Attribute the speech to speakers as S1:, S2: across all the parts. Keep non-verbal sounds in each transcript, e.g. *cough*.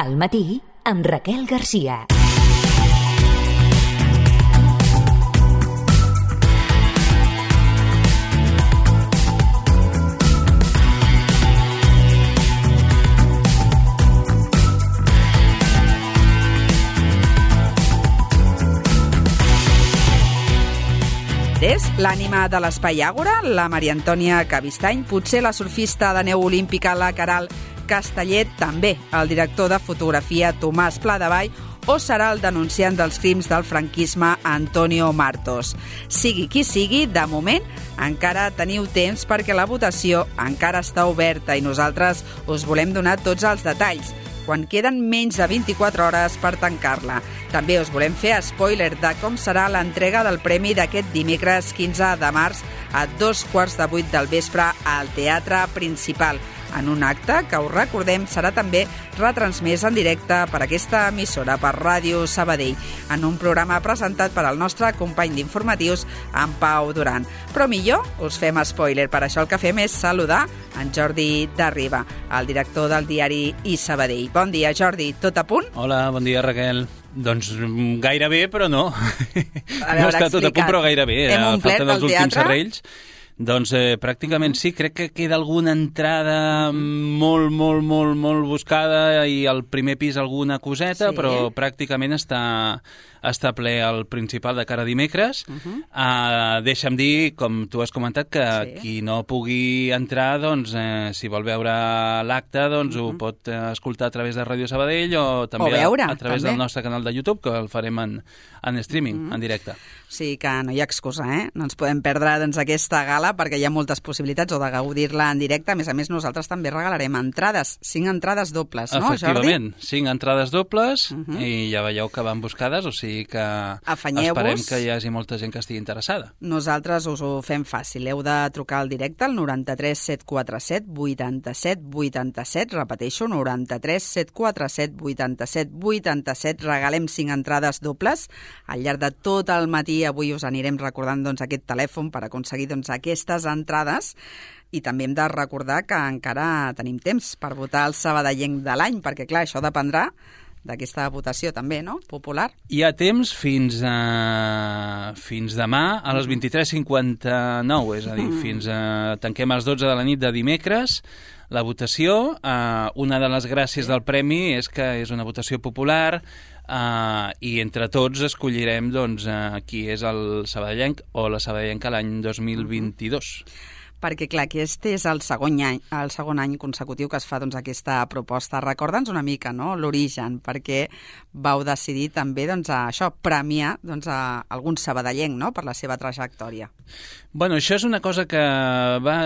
S1: Al matí, amb Raquel Garcia.
S2: És l'ànima de l'Espai Àgora, la Maria Antònia Cavistany, potser la surfista de neu olímpica, la Caral Castellet, també el director de fotografia Tomàs Pladevall o serà el denunciant dels crims del franquisme Antonio Martos. Sigui qui sigui, de moment encara teniu temps perquè la votació encara està oberta i nosaltres us volem donar tots els detalls quan queden menys de 24 hores per tancar-la. També us volem fer spoiler de com serà l'entrega del premi d'aquest dimecres 15 de març a dos quarts de vuit del vespre al Teatre Principal en un acte que, us recordem, serà també retransmès en directe per aquesta emissora, per Ràdio Sabadell, en un programa presentat per al nostre company d'informatius, en Pau Duran. Però millor us fem spoiler, per això el que fem és saludar en Jordi Darriba, el director del diari I Sabadell. Bon dia, Jordi, tot a punt?
S3: Hola, bon dia, Raquel. Doncs mm, gairebé, però no.
S2: A
S3: no
S2: veure,
S3: està tot a punt,
S2: explica't.
S3: però gairebé.
S2: Hem omplert el
S3: últims
S2: teatre?
S3: serrells. Doncs eh, pràcticament sí, crec que queda alguna entrada molt, molt, molt, molt buscada i al primer pis alguna coseta,
S2: Sí.
S3: però pràcticament està, està ple el principal de cara a dimecres. Uh -huh. uh, deixa'm dir, com tu has comentat, que
S2: Sí.
S3: qui no pugui entrar, doncs, eh, si vol veure l'acte, doncs ho pot eh, escoltar a través de Ràdio Sabadell o també a-
S2: veure,
S3: a, través
S2: també.
S3: del nostre canal de YouTube, que el farem en, en streaming, en directe.
S2: O sigui que no hi ha excusa, eh? No ens podem perdre doncs, aquesta gala perquè hi ha moltes possibilitats o de gaudir-la en directe. A més a més, nosaltres també regalarem entrades, cinc entrades dobles, no, Jordi?
S3: Efectivament, cinc entrades dobles i ja veieu que van buscades, o sigui que
S2: Afanyeu-vos.
S3: esperem que hi hagi molta gent que estigui interessada.
S2: Nosaltres us ho fem fàcil. Heu de trucar al directe al 93 747 87 87. Repeteixo, 93 747 87 87. Regalem cinc entrades dobles. Al llarg de tot el matí avui us anirem recordant doncs, aquest telèfon per aconseguir doncs, aquestes entrades i també hem de recordar que encara tenim temps per votar el sabadellenc de l'any, perquè clar, això dependrà d'aquesta votació també, no?, popular.
S3: Hi ha temps fins a... fins demà a les 23.59, és a dir, fins a... tanquem a les 12 de la nit de dimecres la votació. Uh, una de les gràcies del premi és que és una votació popular uh, i entre tots escollirem doncs, uh, qui és el sabadellenc o la sabadellenca l'any 2022.
S2: Perquè, clar, aquest és el segon any, el segon any consecutiu que es fa doncs, aquesta proposta. Recorda'ns una mica no? l'origen, perquè vau decidir també doncs, a això, premiar doncs, a algun sabadellenc no? per la seva trajectòria.
S3: Bueno, això és una cosa que va,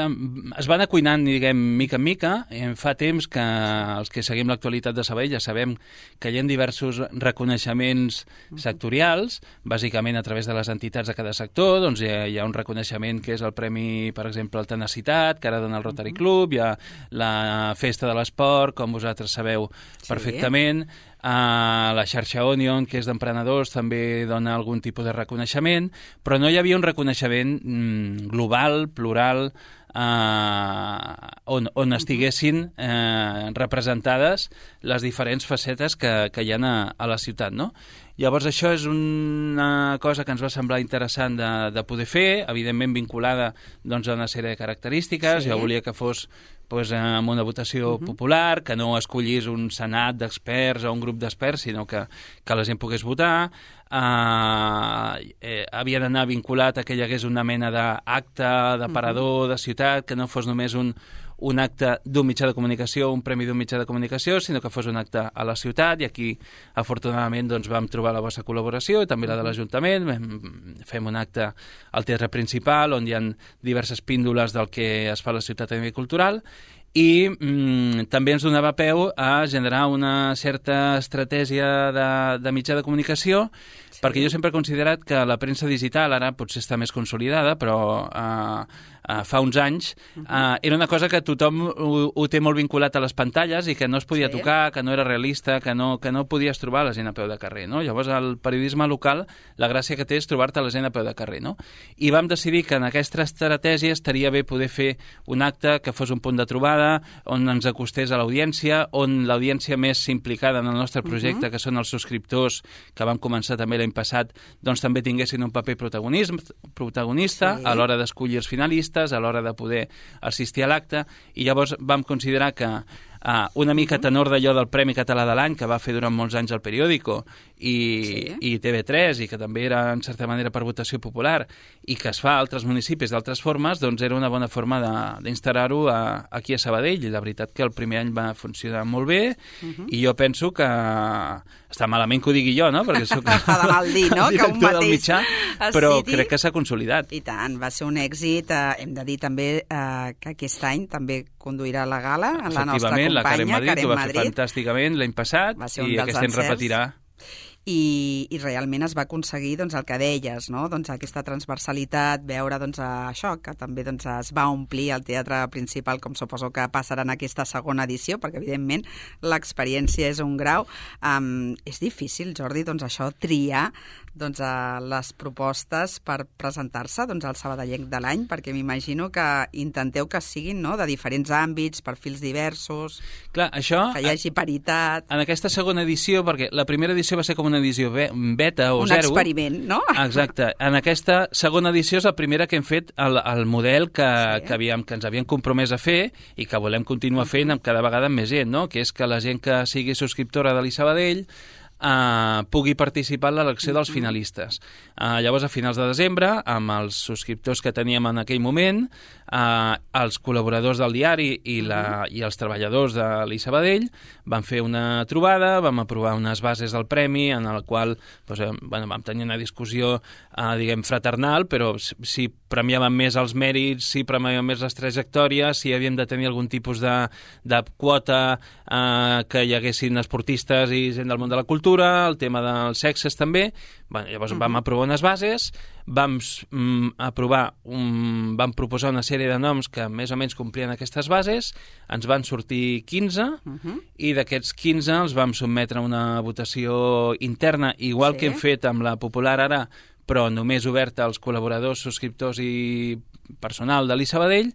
S3: es va anar cuinant, diguem, mica en mica. En fa temps que els que seguim l'actualitat de Sabadell ja sabem que hi ha diversos reconeixements sectorials, bàsicament a través de les entitats de cada sector. Doncs hi ha, hi ha un reconeixement que és el Premi, per exemple, al Tenacitat, que ara dona el Rotary Club, hi ha la Festa de l'Esport, com vosaltres sabeu
S2: Sí.
S3: perfectament, Uh, la xarxa Onion, que és d'emprenedors, també dona algun tipus de reconeixement, però no hi havia un reconeixement mm, global, plural, uh, on, on estiguessin uh, representades les diferents facetes que, que hi ha a, a la ciutat, no? Llavors això és una cosa que ens va semblar interessant de, de poder fer, evidentment vinculada doncs, a una sèrie de característiques.
S2: Sí.
S3: Jo volia que fos pues, amb una votació uh -huh. popular, que no escollís un senat d'experts o un grup d'experts, sinó que, que la gent pogués votar. Uh, eh, havia d'anar vinculat a que hi hagués una mena d'acte, d'aparador, de ciutat, que no fos només un, un acte d'un mitjà de comunicació, un premi d'un mitjà de comunicació, sinó que fos un acte a la ciutat i aquí, afortunadament, doncs, vam trobar la vostra col·laboració i també la de l'Ajuntament. Fem un acte al Teatre Principal on hi ha diverses píndoles del que es fa a la ciutat a nivell cultural i mm, també ens donava peu a generar una certa estratègia de, de mitjà de comunicació sí. perquè jo sempre he considerat que la premsa digital ara potser està més consolidada però eh, uh, fa uns anys, uh, era una cosa que tothom ho, ho té molt vinculat a les pantalles i que no es podia
S2: Sí.
S3: tocar, que no era realista, que no, que no podies trobar la gent a peu de carrer. No? Llavors, el periodisme local, la gràcia que té és trobar-te la gent a peu de carrer. No? I vam decidir que en aquesta estratègia estaria bé poder fer un acte que fos un punt de trobada, on ens acostés a l'audiència, on l'audiència més implicada en el nostre projecte, que són els subscriptors, que vam començar també l'any passat, doncs també tinguessin un paper protagonisme, protagonista
S2: Sí.
S3: a l'hora d'escollir els finalistes, a l'hora de poder assistir a l'acte, i llavors vam considerar que uh, una mica tenor d'allò del Premi Català de l'any que va fer durant molts anys el periòdico i,
S2: Sí.
S3: i TV3 i que també era en certa manera per votació popular i que es fa a altres municipis d'altres formes, doncs era una bona forma de- d'instal·lar-ho aquí a Sabadell i la veritat que el primer any va funcionar molt bé i jo penso que està malament que ho digui jo, no? Perquè soc
S2: Fa *laughs* de mal dir, no? *laughs*
S3: el
S2: Que un
S3: director del
S2: mateix
S3: mitjà, però
S2: citi.
S3: crec que s'ha consolidat.
S2: I tant, va ser un èxit. Eh, hem de dir també eh, que aquest any també conduirà la gala la nostra
S3: Efectivament, la Karen
S2: companya,
S3: Madrid, que va fer
S2: Madrid.
S3: fantàsticament l'any passat i aquest any repetirà.
S2: I, i realment es va aconseguir doncs, el que deies, no? doncs, aquesta transversalitat, veure doncs, això, que també doncs, es va omplir el teatre principal, com suposo que passarà en aquesta segona edició, perquè evidentment l'experiència és un grau. Um, és difícil, Jordi, doncs, això, triar doncs, a les propostes per presentar-se doncs, al Sabadellenc de l'any, perquè m'imagino que intenteu que siguin no? de diferents àmbits, perfils diversos,
S3: Clar, això...
S2: que hi hagi paritat,
S3: En aquesta segona edició, perquè la primera edició va ser com una edició be- beta o
S2: un
S3: zero.
S2: experiment, no?
S3: Exacte. En aquesta segona edició és la primera que hem fet el, el model que,
S2: Sí.
S3: sí. que, havíem, que ens havíem compromès a fer i que volem continuar fent amb cada vegada amb més gent, no? que és que la gent que sigui subscriptora de l'Isabadell eh, pugui participar en l'elecció dels finalistes. Eh, llavors, a finals de desembre, amb els subscriptors que teníem en aquell moment, eh, els col·laboradors del diari i, la, i els treballadors de l'Isabadell van fer una trobada, vam aprovar unes bases del premi en el qual doncs, eh, bueno, vam tenir una discussió eh, diguem fraternal, però si, si premiàvem més els mèrits, si premiàvem més les trajectòries, si havíem de tenir algun tipus de, de quota eh, que hi haguessin esportistes i gent del món de la cultura, el tema dels sexes també. Bueno, llavors uh -huh. vam aprovar unes bases, vam mm, aprovar, un, vam proposar una sèrie de noms que més o menys complien aquestes bases, ens van sortir 15 uh -huh. i d'aquests 15 els vam sotmetre a una votació interna, igual
S2: Sí.
S3: que hem fet amb la popular ara, però només oberta als col·laboradors, subscriptors i personal de l'Isabadell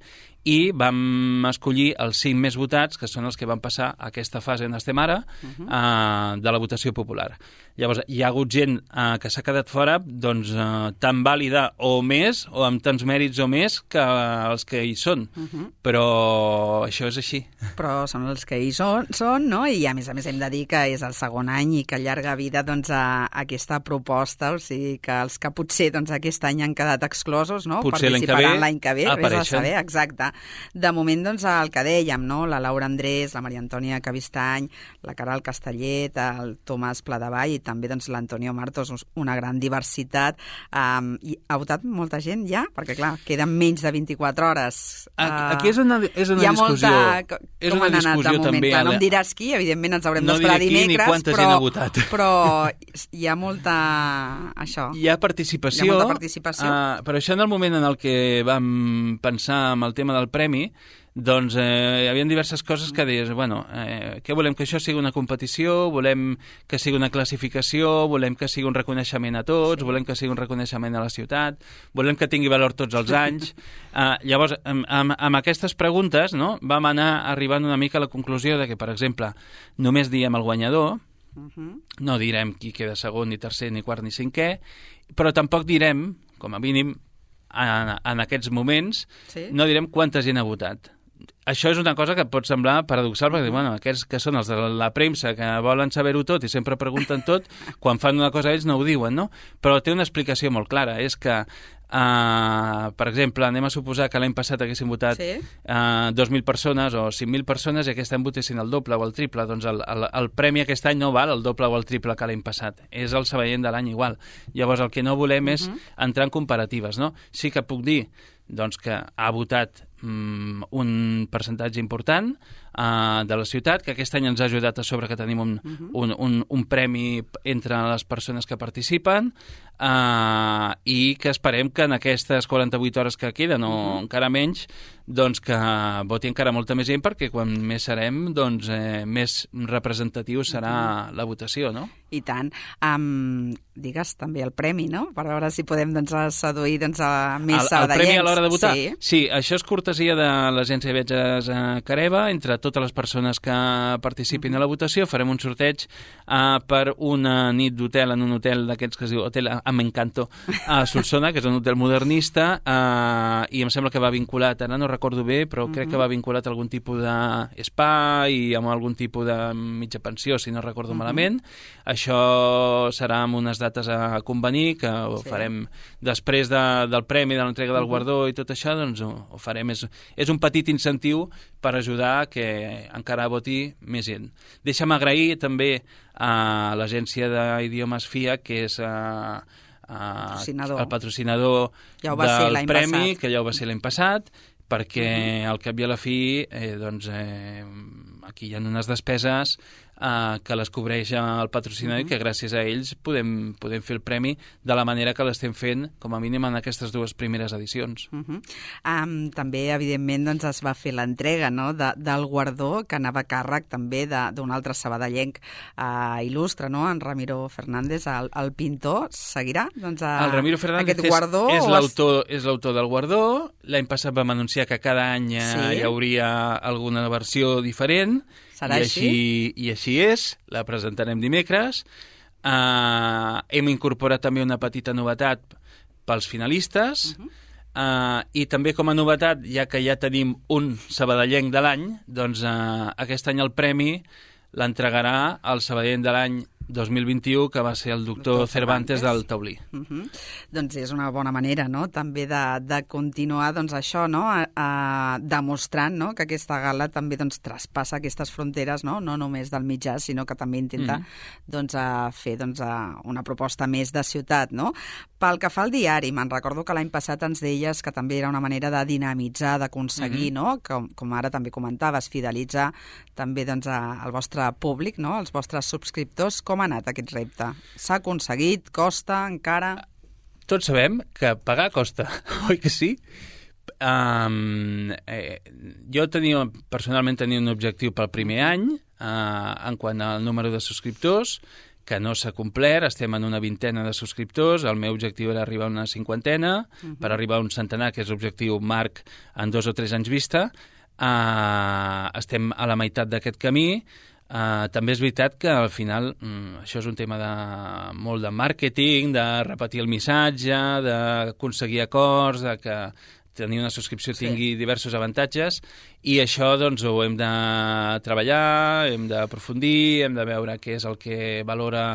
S3: i vam escollir els cinc més votats, que són els que van passar a aquesta fase on estem ara, uh -huh. uh, de la votació popular. Llavors, hi ha hagut gent uh, que s'ha quedat fora doncs, uh, tan vàlida o més, o amb tants mèrits o més, que els que hi són. Uh -huh. Però això és així.
S2: però són els que hi són, són no? i a més a més hem de dir que és el segon any i que allarga vida doncs, a, a aquesta proposta, o sigui que els que potser doncs, aquest any han quedat exclosos no?
S3: Potser l'any que ve
S2: que ve, vés a
S3: apareixen.
S2: saber, exacte. De moment, doncs, el que dèiem, no? la Laura Andrés, la Maria Antònia Cavistany, la Caral Castellet, el Tomàs Pladevall i també doncs, l'Antonio Martos, una gran diversitat. Um, i ha votat molta gent ja? Perquè, clar, queden menys de 24 hores.
S3: Aquí-
S2: Uh,
S3: aquí és una- és una
S2: hi ha
S3: discussió.
S2: Molta...
S3: És una
S2: de
S3: discussió
S2: moment?
S3: també
S2: Clar, no em diràs qui, evidentment ens haurem
S3: No
S2: d'esperar dimecres, però,
S3: ha votat. *laughs*
S2: però hi ha molta... això.
S3: Hi ha participació,
S2: Hi ha molta participació.
S3: Uh, però això en el moment en el que vam pensar amb el tema del premi, doncs eh, hi havia diverses coses que deies, bueno, eh, què volem que això sigui una competició, volem que sigui una classificació, volem que sigui un reconeixement a tots, sí. volem que sigui un reconeixement a la ciutat, volem que tingui valor tots els anys. Uh, *laughs* llavors, amb, amb, amb aquestes preguntes no, vam anar arribant una mica a la conclusió de que, per exemple, només diem el guanyador,
S2: Uh -huh.
S3: no direm qui queda segon, ni tercer, ni quart, ni cinquè, però tampoc direm, com a mínim, en, en aquests moments,
S2: Sí.
S3: no direm quanta gent ha votat. Això és una cosa que pot semblar paradoxal, perquè, bueno, aquests que són els de la premsa, que volen saber-ho tot i sempre pregunten tot, *laughs* quan fan una cosa ells no ho diuen, no? Però té una explicació molt clara, és que Uh, per exemple, anem a suposar que l'any passat haguessin votat
S2: Sí.
S3: uh, 2.000 persones o 5.000 persones i aquest any votessin el doble o el triple, doncs el, el, el premi aquest any no val el doble o el triple que l'any passat. És el Sabadell de l'any igual. Llavors el que no volem és entrar en comparatives, no? Sí que puc dir doncs, que ha votat mm, un percentatge important, uh, de la ciutat, que aquest any ens ha ajudat a sobre que tenim un, uh -huh. un, un, un premi entre les persones que participen uh, i que esperem que en aquestes 48 hores que queden, o uh -huh. encara menys, doncs que voti encara molta més gent perquè quan més serem, doncs eh, més representatiu serà uh -huh. la votació, no?
S2: I tant. Um, digues també el premi, no? Per veure si podem doncs, seduir doncs, a més
S3: el, el premi a l'hora de votar?
S2: Sí.
S3: sí, això és cortesia de l'Agència de Viatges a Careva. Entre totes les persones que participin a la votació farem un sorteig uh, per una nit d'hotel en un hotel d'aquests que es diu Hotel Amencanto a *laughs* Solsona, que és un hotel modernista, uh, i em sembla que va vinculat, ara no recordo bé, però uh -huh. crec que va vinculat a algun tipus d'espa i amb algun tipus de mitja pensió, si no recordo uh -huh. malament. Això serà amb unes dates a convenir, que ho sí. farem després de, del premi, de l'entrega del uh -huh. guardó i tot això, doncs ho, ho farem. És, és un petit incentiu per ajudar que encara voti més gent. Deixa'm agrair també a l'agència d'idiomes FIA, que és... Uh,
S2: patrocinador.
S3: el patrocinador
S2: ja del
S3: premi,
S2: passat.
S3: que ja ho va ser l'any passat, perquè -huh. al cap i a la fi eh, doncs, eh, aquí hi ha unes despeses eh, que les cobreix el patrocinador uh -huh. i que gràcies a ells podem, podem fer el premi de la manera que l'estem fent, com a mínim en aquestes dues primeres edicions.
S2: Uh -huh. um, també, evidentment, doncs, es va fer l'entrega no? de, del guardó que anava a càrrec també d'un altre sabadellenc uh, il·lustre, no? en Ramiro Fernández, el, el pintor, seguirà doncs, a,
S3: el Ramiro Fernández
S2: aquest guardó?
S3: és, és l'autor és l'autor del guardó. L'any passat vam anunciar que cada any eh, sí. hi hauria alguna versió diferent
S2: Serà
S3: I
S2: així?
S3: així? I així és, la presentarem dimecres. Uh, hem incorporat també una petita novetat pels finalistes, uh -huh. Uh, I també com a novetat, ja que ja tenim un sabadellenc de l'any, doncs uh, aquest any el premi l'entregarà el sabadellenc de l'any 2021, que va ser el doctor, doctor Cervantes, Cervantes del Taulí.
S2: Uh -huh. Doncs és una bona manera, no?, també de, de continuar, doncs, això, no?, a, a, demostrant, no?, que aquesta gala també, doncs, traspassa aquestes fronteres, no?, no només del mitjà, sinó que també intenta, uh -huh. doncs, a fer, doncs, a una proposta més de ciutat, no? Pel que fa al diari, me'n recordo que l'any passat ens deies que també era una manera de dinamitzar, d'aconseguir, uh -huh. no?, com, com ara també comentaves, fidelitzar també, doncs, a, al vostre públic, no?, els vostres subscriptors, com com ha anat aquest repte? S'ha aconseguit? Costa encara?
S3: Tots sabem que pagar costa, *laughs* oi que sí? Um, eh, jo tenia, personalment tenia un objectiu pel primer any uh, en quant al número de subscriptors que no s'ha complert, estem en una vintena de subscriptors, el meu objectiu era arribar a una cinquantena, uh -huh. per arribar a un centenar, que és l'objectiu marc en dos o tres anys vista, uh, estem a la meitat d'aquest camí, Uh, també és veritat que al final um, això és un tema de, molt de màrqueting, de repetir el missatge, d'aconseguir acords, de que tenir una subscripció sí. tingui diversos avantatges i això doncs ho hem de treballar, hem d'aprofundir, hem de veure què és el que valora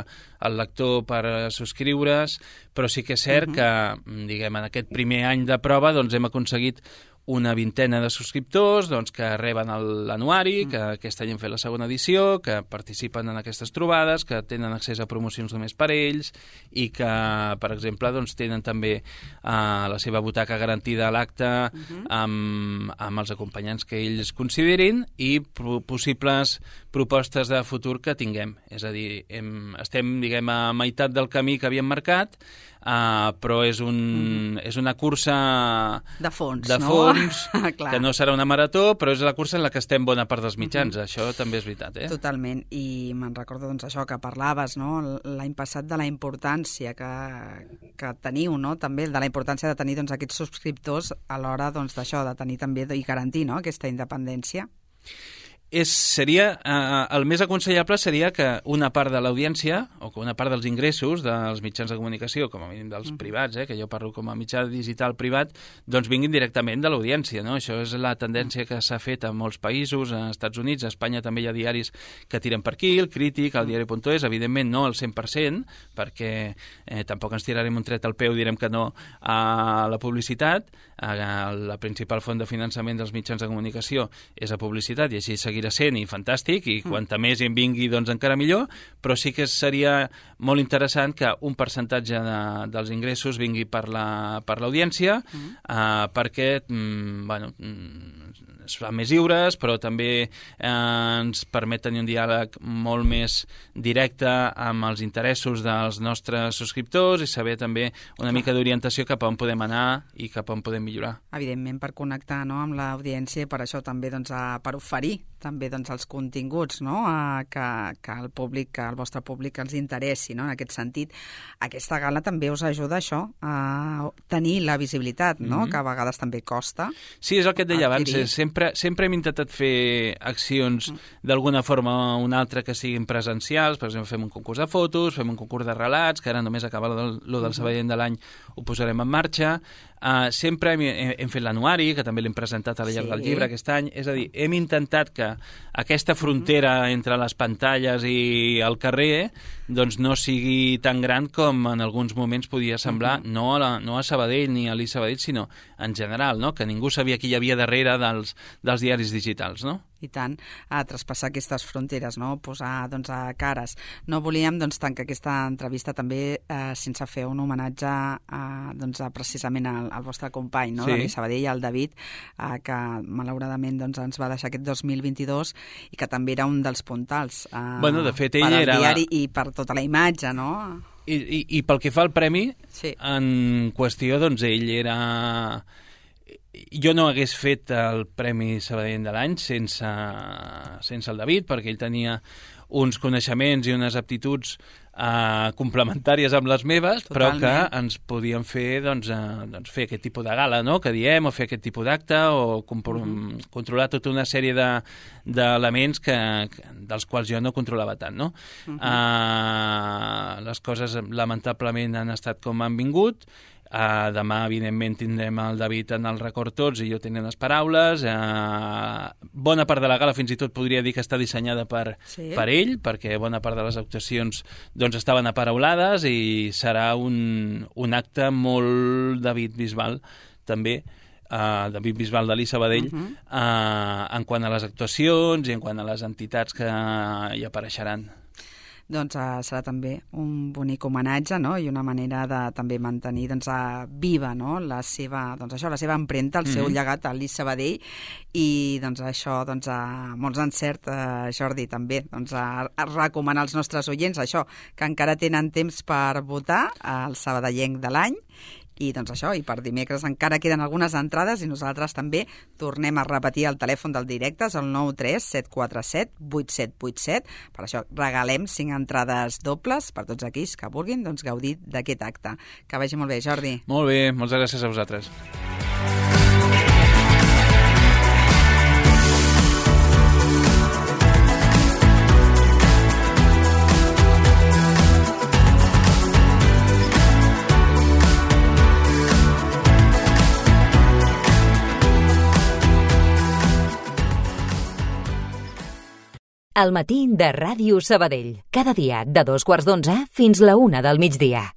S3: el lector per subscriure's, però sí que és cert uh -huh. que, diguem, en aquest primer any de prova doncs hem aconseguit una vintena de subscriptors doncs, que reben l'anuari, mm. que aquest any hem fet la segona edició, que participen en aquestes trobades, que tenen accés a promocions només per ells i que, per exemple, doncs, tenen també uh, la seva butaca garantida a l'acte uh mm-hmm. -huh. amb, amb els acompanyants que ells considerin i possibles propostes de futur que tinguem. És a dir, hem, estem, diguem, a meitat del camí que havíem marcat, uh, però és, un, mm és una cursa
S2: de fons,
S3: de
S2: no?
S3: fons *laughs* que no serà una marató, però és la cursa en la que estem bona part dels mitjans, mm -hmm. això també és veritat. Eh?
S2: Totalment, i me'n recordo doncs, això que parlaves no? l'any passat de la importància que, que teniu, no? també de la importància de tenir doncs, aquests subscriptors a l'hora doncs, d'això, doncs, de tenir també i garantir no? aquesta independència
S3: és, seria, eh, el més aconsellable seria que una part de l'audiència, o que una part dels ingressos dels mitjans de comunicació, com a mínim dels mm. privats, eh, que jo parlo com a mitjà digital privat, doncs vinguin directament de l'audiència. No? Això és la tendència que s'ha fet a molts països, a Estats Units, a Espanya també hi ha diaris que tiren per aquí, el Crític, el diari.es, evidentment no al 100%, perquè eh, tampoc ens tirarem un tret al peu direm que no a la publicitat. A, la principal font de finançament dels mitjans de comunicació és a publicitat i així seguirà seguirà sent i fantàstic, i mm. quanta més en vingui, doncs encara millor, però sí que seria molt interessant que un percentatge de, dels ingressos vingui per l'audiència, la, per mm. uh, perquè mm, bueno, mm, es fan més lliures, però també eh, ens permet tenir un diàleg molt més directe amb els interessos dels nostres subscriptors i saber també una mica d'orientació cap a on podem anar i cap a on podem millorar.
S2: Evidentment, per connectar no, amb l'audiència i per això també doncs, a, per oferir també doncs, els continguts no, a, que, que el públic, que el vostre públic els interessi, no, en aquest sentit. Aquesta gala també us ajuda això, a tenir la visibilitat, no, mm -hmm. que a vegades també costa.
S3: Sí, és el que et deia abans, sempre sempre, sempre hem intentat fer accions mm. d'alguna forma o una altra que siguin presencials, per exemple, fem un concurs de fotos, fem un concurs de relats, que ara només acaba lo del, lo del mm-hmm. Sabadell de l'any, ho posarem en marxa. Uh, sempre hem, hem fet l'anuari, que també l'hem presentat a la llarg sí. del llibre aquest any, és a dir, hem intentat que aquesta mm-hmm. frontera mm. entre les pantalles i el carrer doncs no sigui tan gran com en alguns moments podia semblar, mm -hmm. no, a la, no a Sabadell ni a l'I Sabadell, sinó en general, no? que ningú sabia qui hi havia darrere dels, dels diaris digitals, no?
S2: I tant, a traspassar aquestes fronteres, no? posar doncs, a cares. No volíem doncs, tancar aquesta entrevista també eh, sense fer un homenatge a, doncs, a, precisament al, al vostre company, no? sí. David Sabadell, el David, eh, que malauradament doncs, ens va deixar aquest 2022 i que també era un dels puntals eh,
S3: bueno, de fet, ell
S2: per
S3: al era...
S2: diari i per tota la imatge, no?
S3: I, i, i pel que fa al premi, sí. en qüestió, doncs, ell era jo no hagués fet el Premi Sabadell de l'any sense, sense el David, perquè ell tenia uns coneixements i unes aptituds uh, complementàries amb les meves, Totalment. però que ens podien fer doncs, uh, doncs, fer aquest tipus de gala, no?, que diem, o fer aquest tipus d'acte, o. -huh. controlar tota una sèrie d'elements de, que, que, dels quals jo no controlava tant, no? Uh -huh. uh, les coses, lamentablement, han estat com han vingut, Uh, demà, evidentment, tindrem el David en el record tots i jo tenint les paraules. Uh, bona part de la gala fins i tot podria dir que està dissenyada per, sí. per ell, perquè bona part de les actuacions doncs, estaven aparaulades i serà un, un acte molt David Bisbal, també, uh, David Bisbal de l'Isabadell, uh -huh. uh, en quant a les actuacions i en quant a les entitats que hi apareixeran
S2: doncs uh, serà també un bonic homenatge no? i una manera de també mantenir doncs, uh, viva no? la, seva, doncs, això, la seva empremta, el mm -hmm. seu mhm. llegat a l'Is Sabadell i doncs, això, doncs, uh, molts encert, uh, Jordi, també doncs, a, a recomanar als nostres oients això, que encara tenen temps per votar al Sabadellenc de l'any i doncs això, i per dimecres encara queden algunes entrades i nosaltres també tornem a repetir el telèfon del directe, és el 937478787. Per això regalem cinc entrades dobles per tots aquells que vulguin doncs, gaudir d'aquest acte. Que vagi molt bé, Jordi.
S3: Molt bé, moltes gràcies a vosaltres.
S1: El matí de Ràdio Sabadell. Cada dia de dos quarts d'onze fins la una del migdia.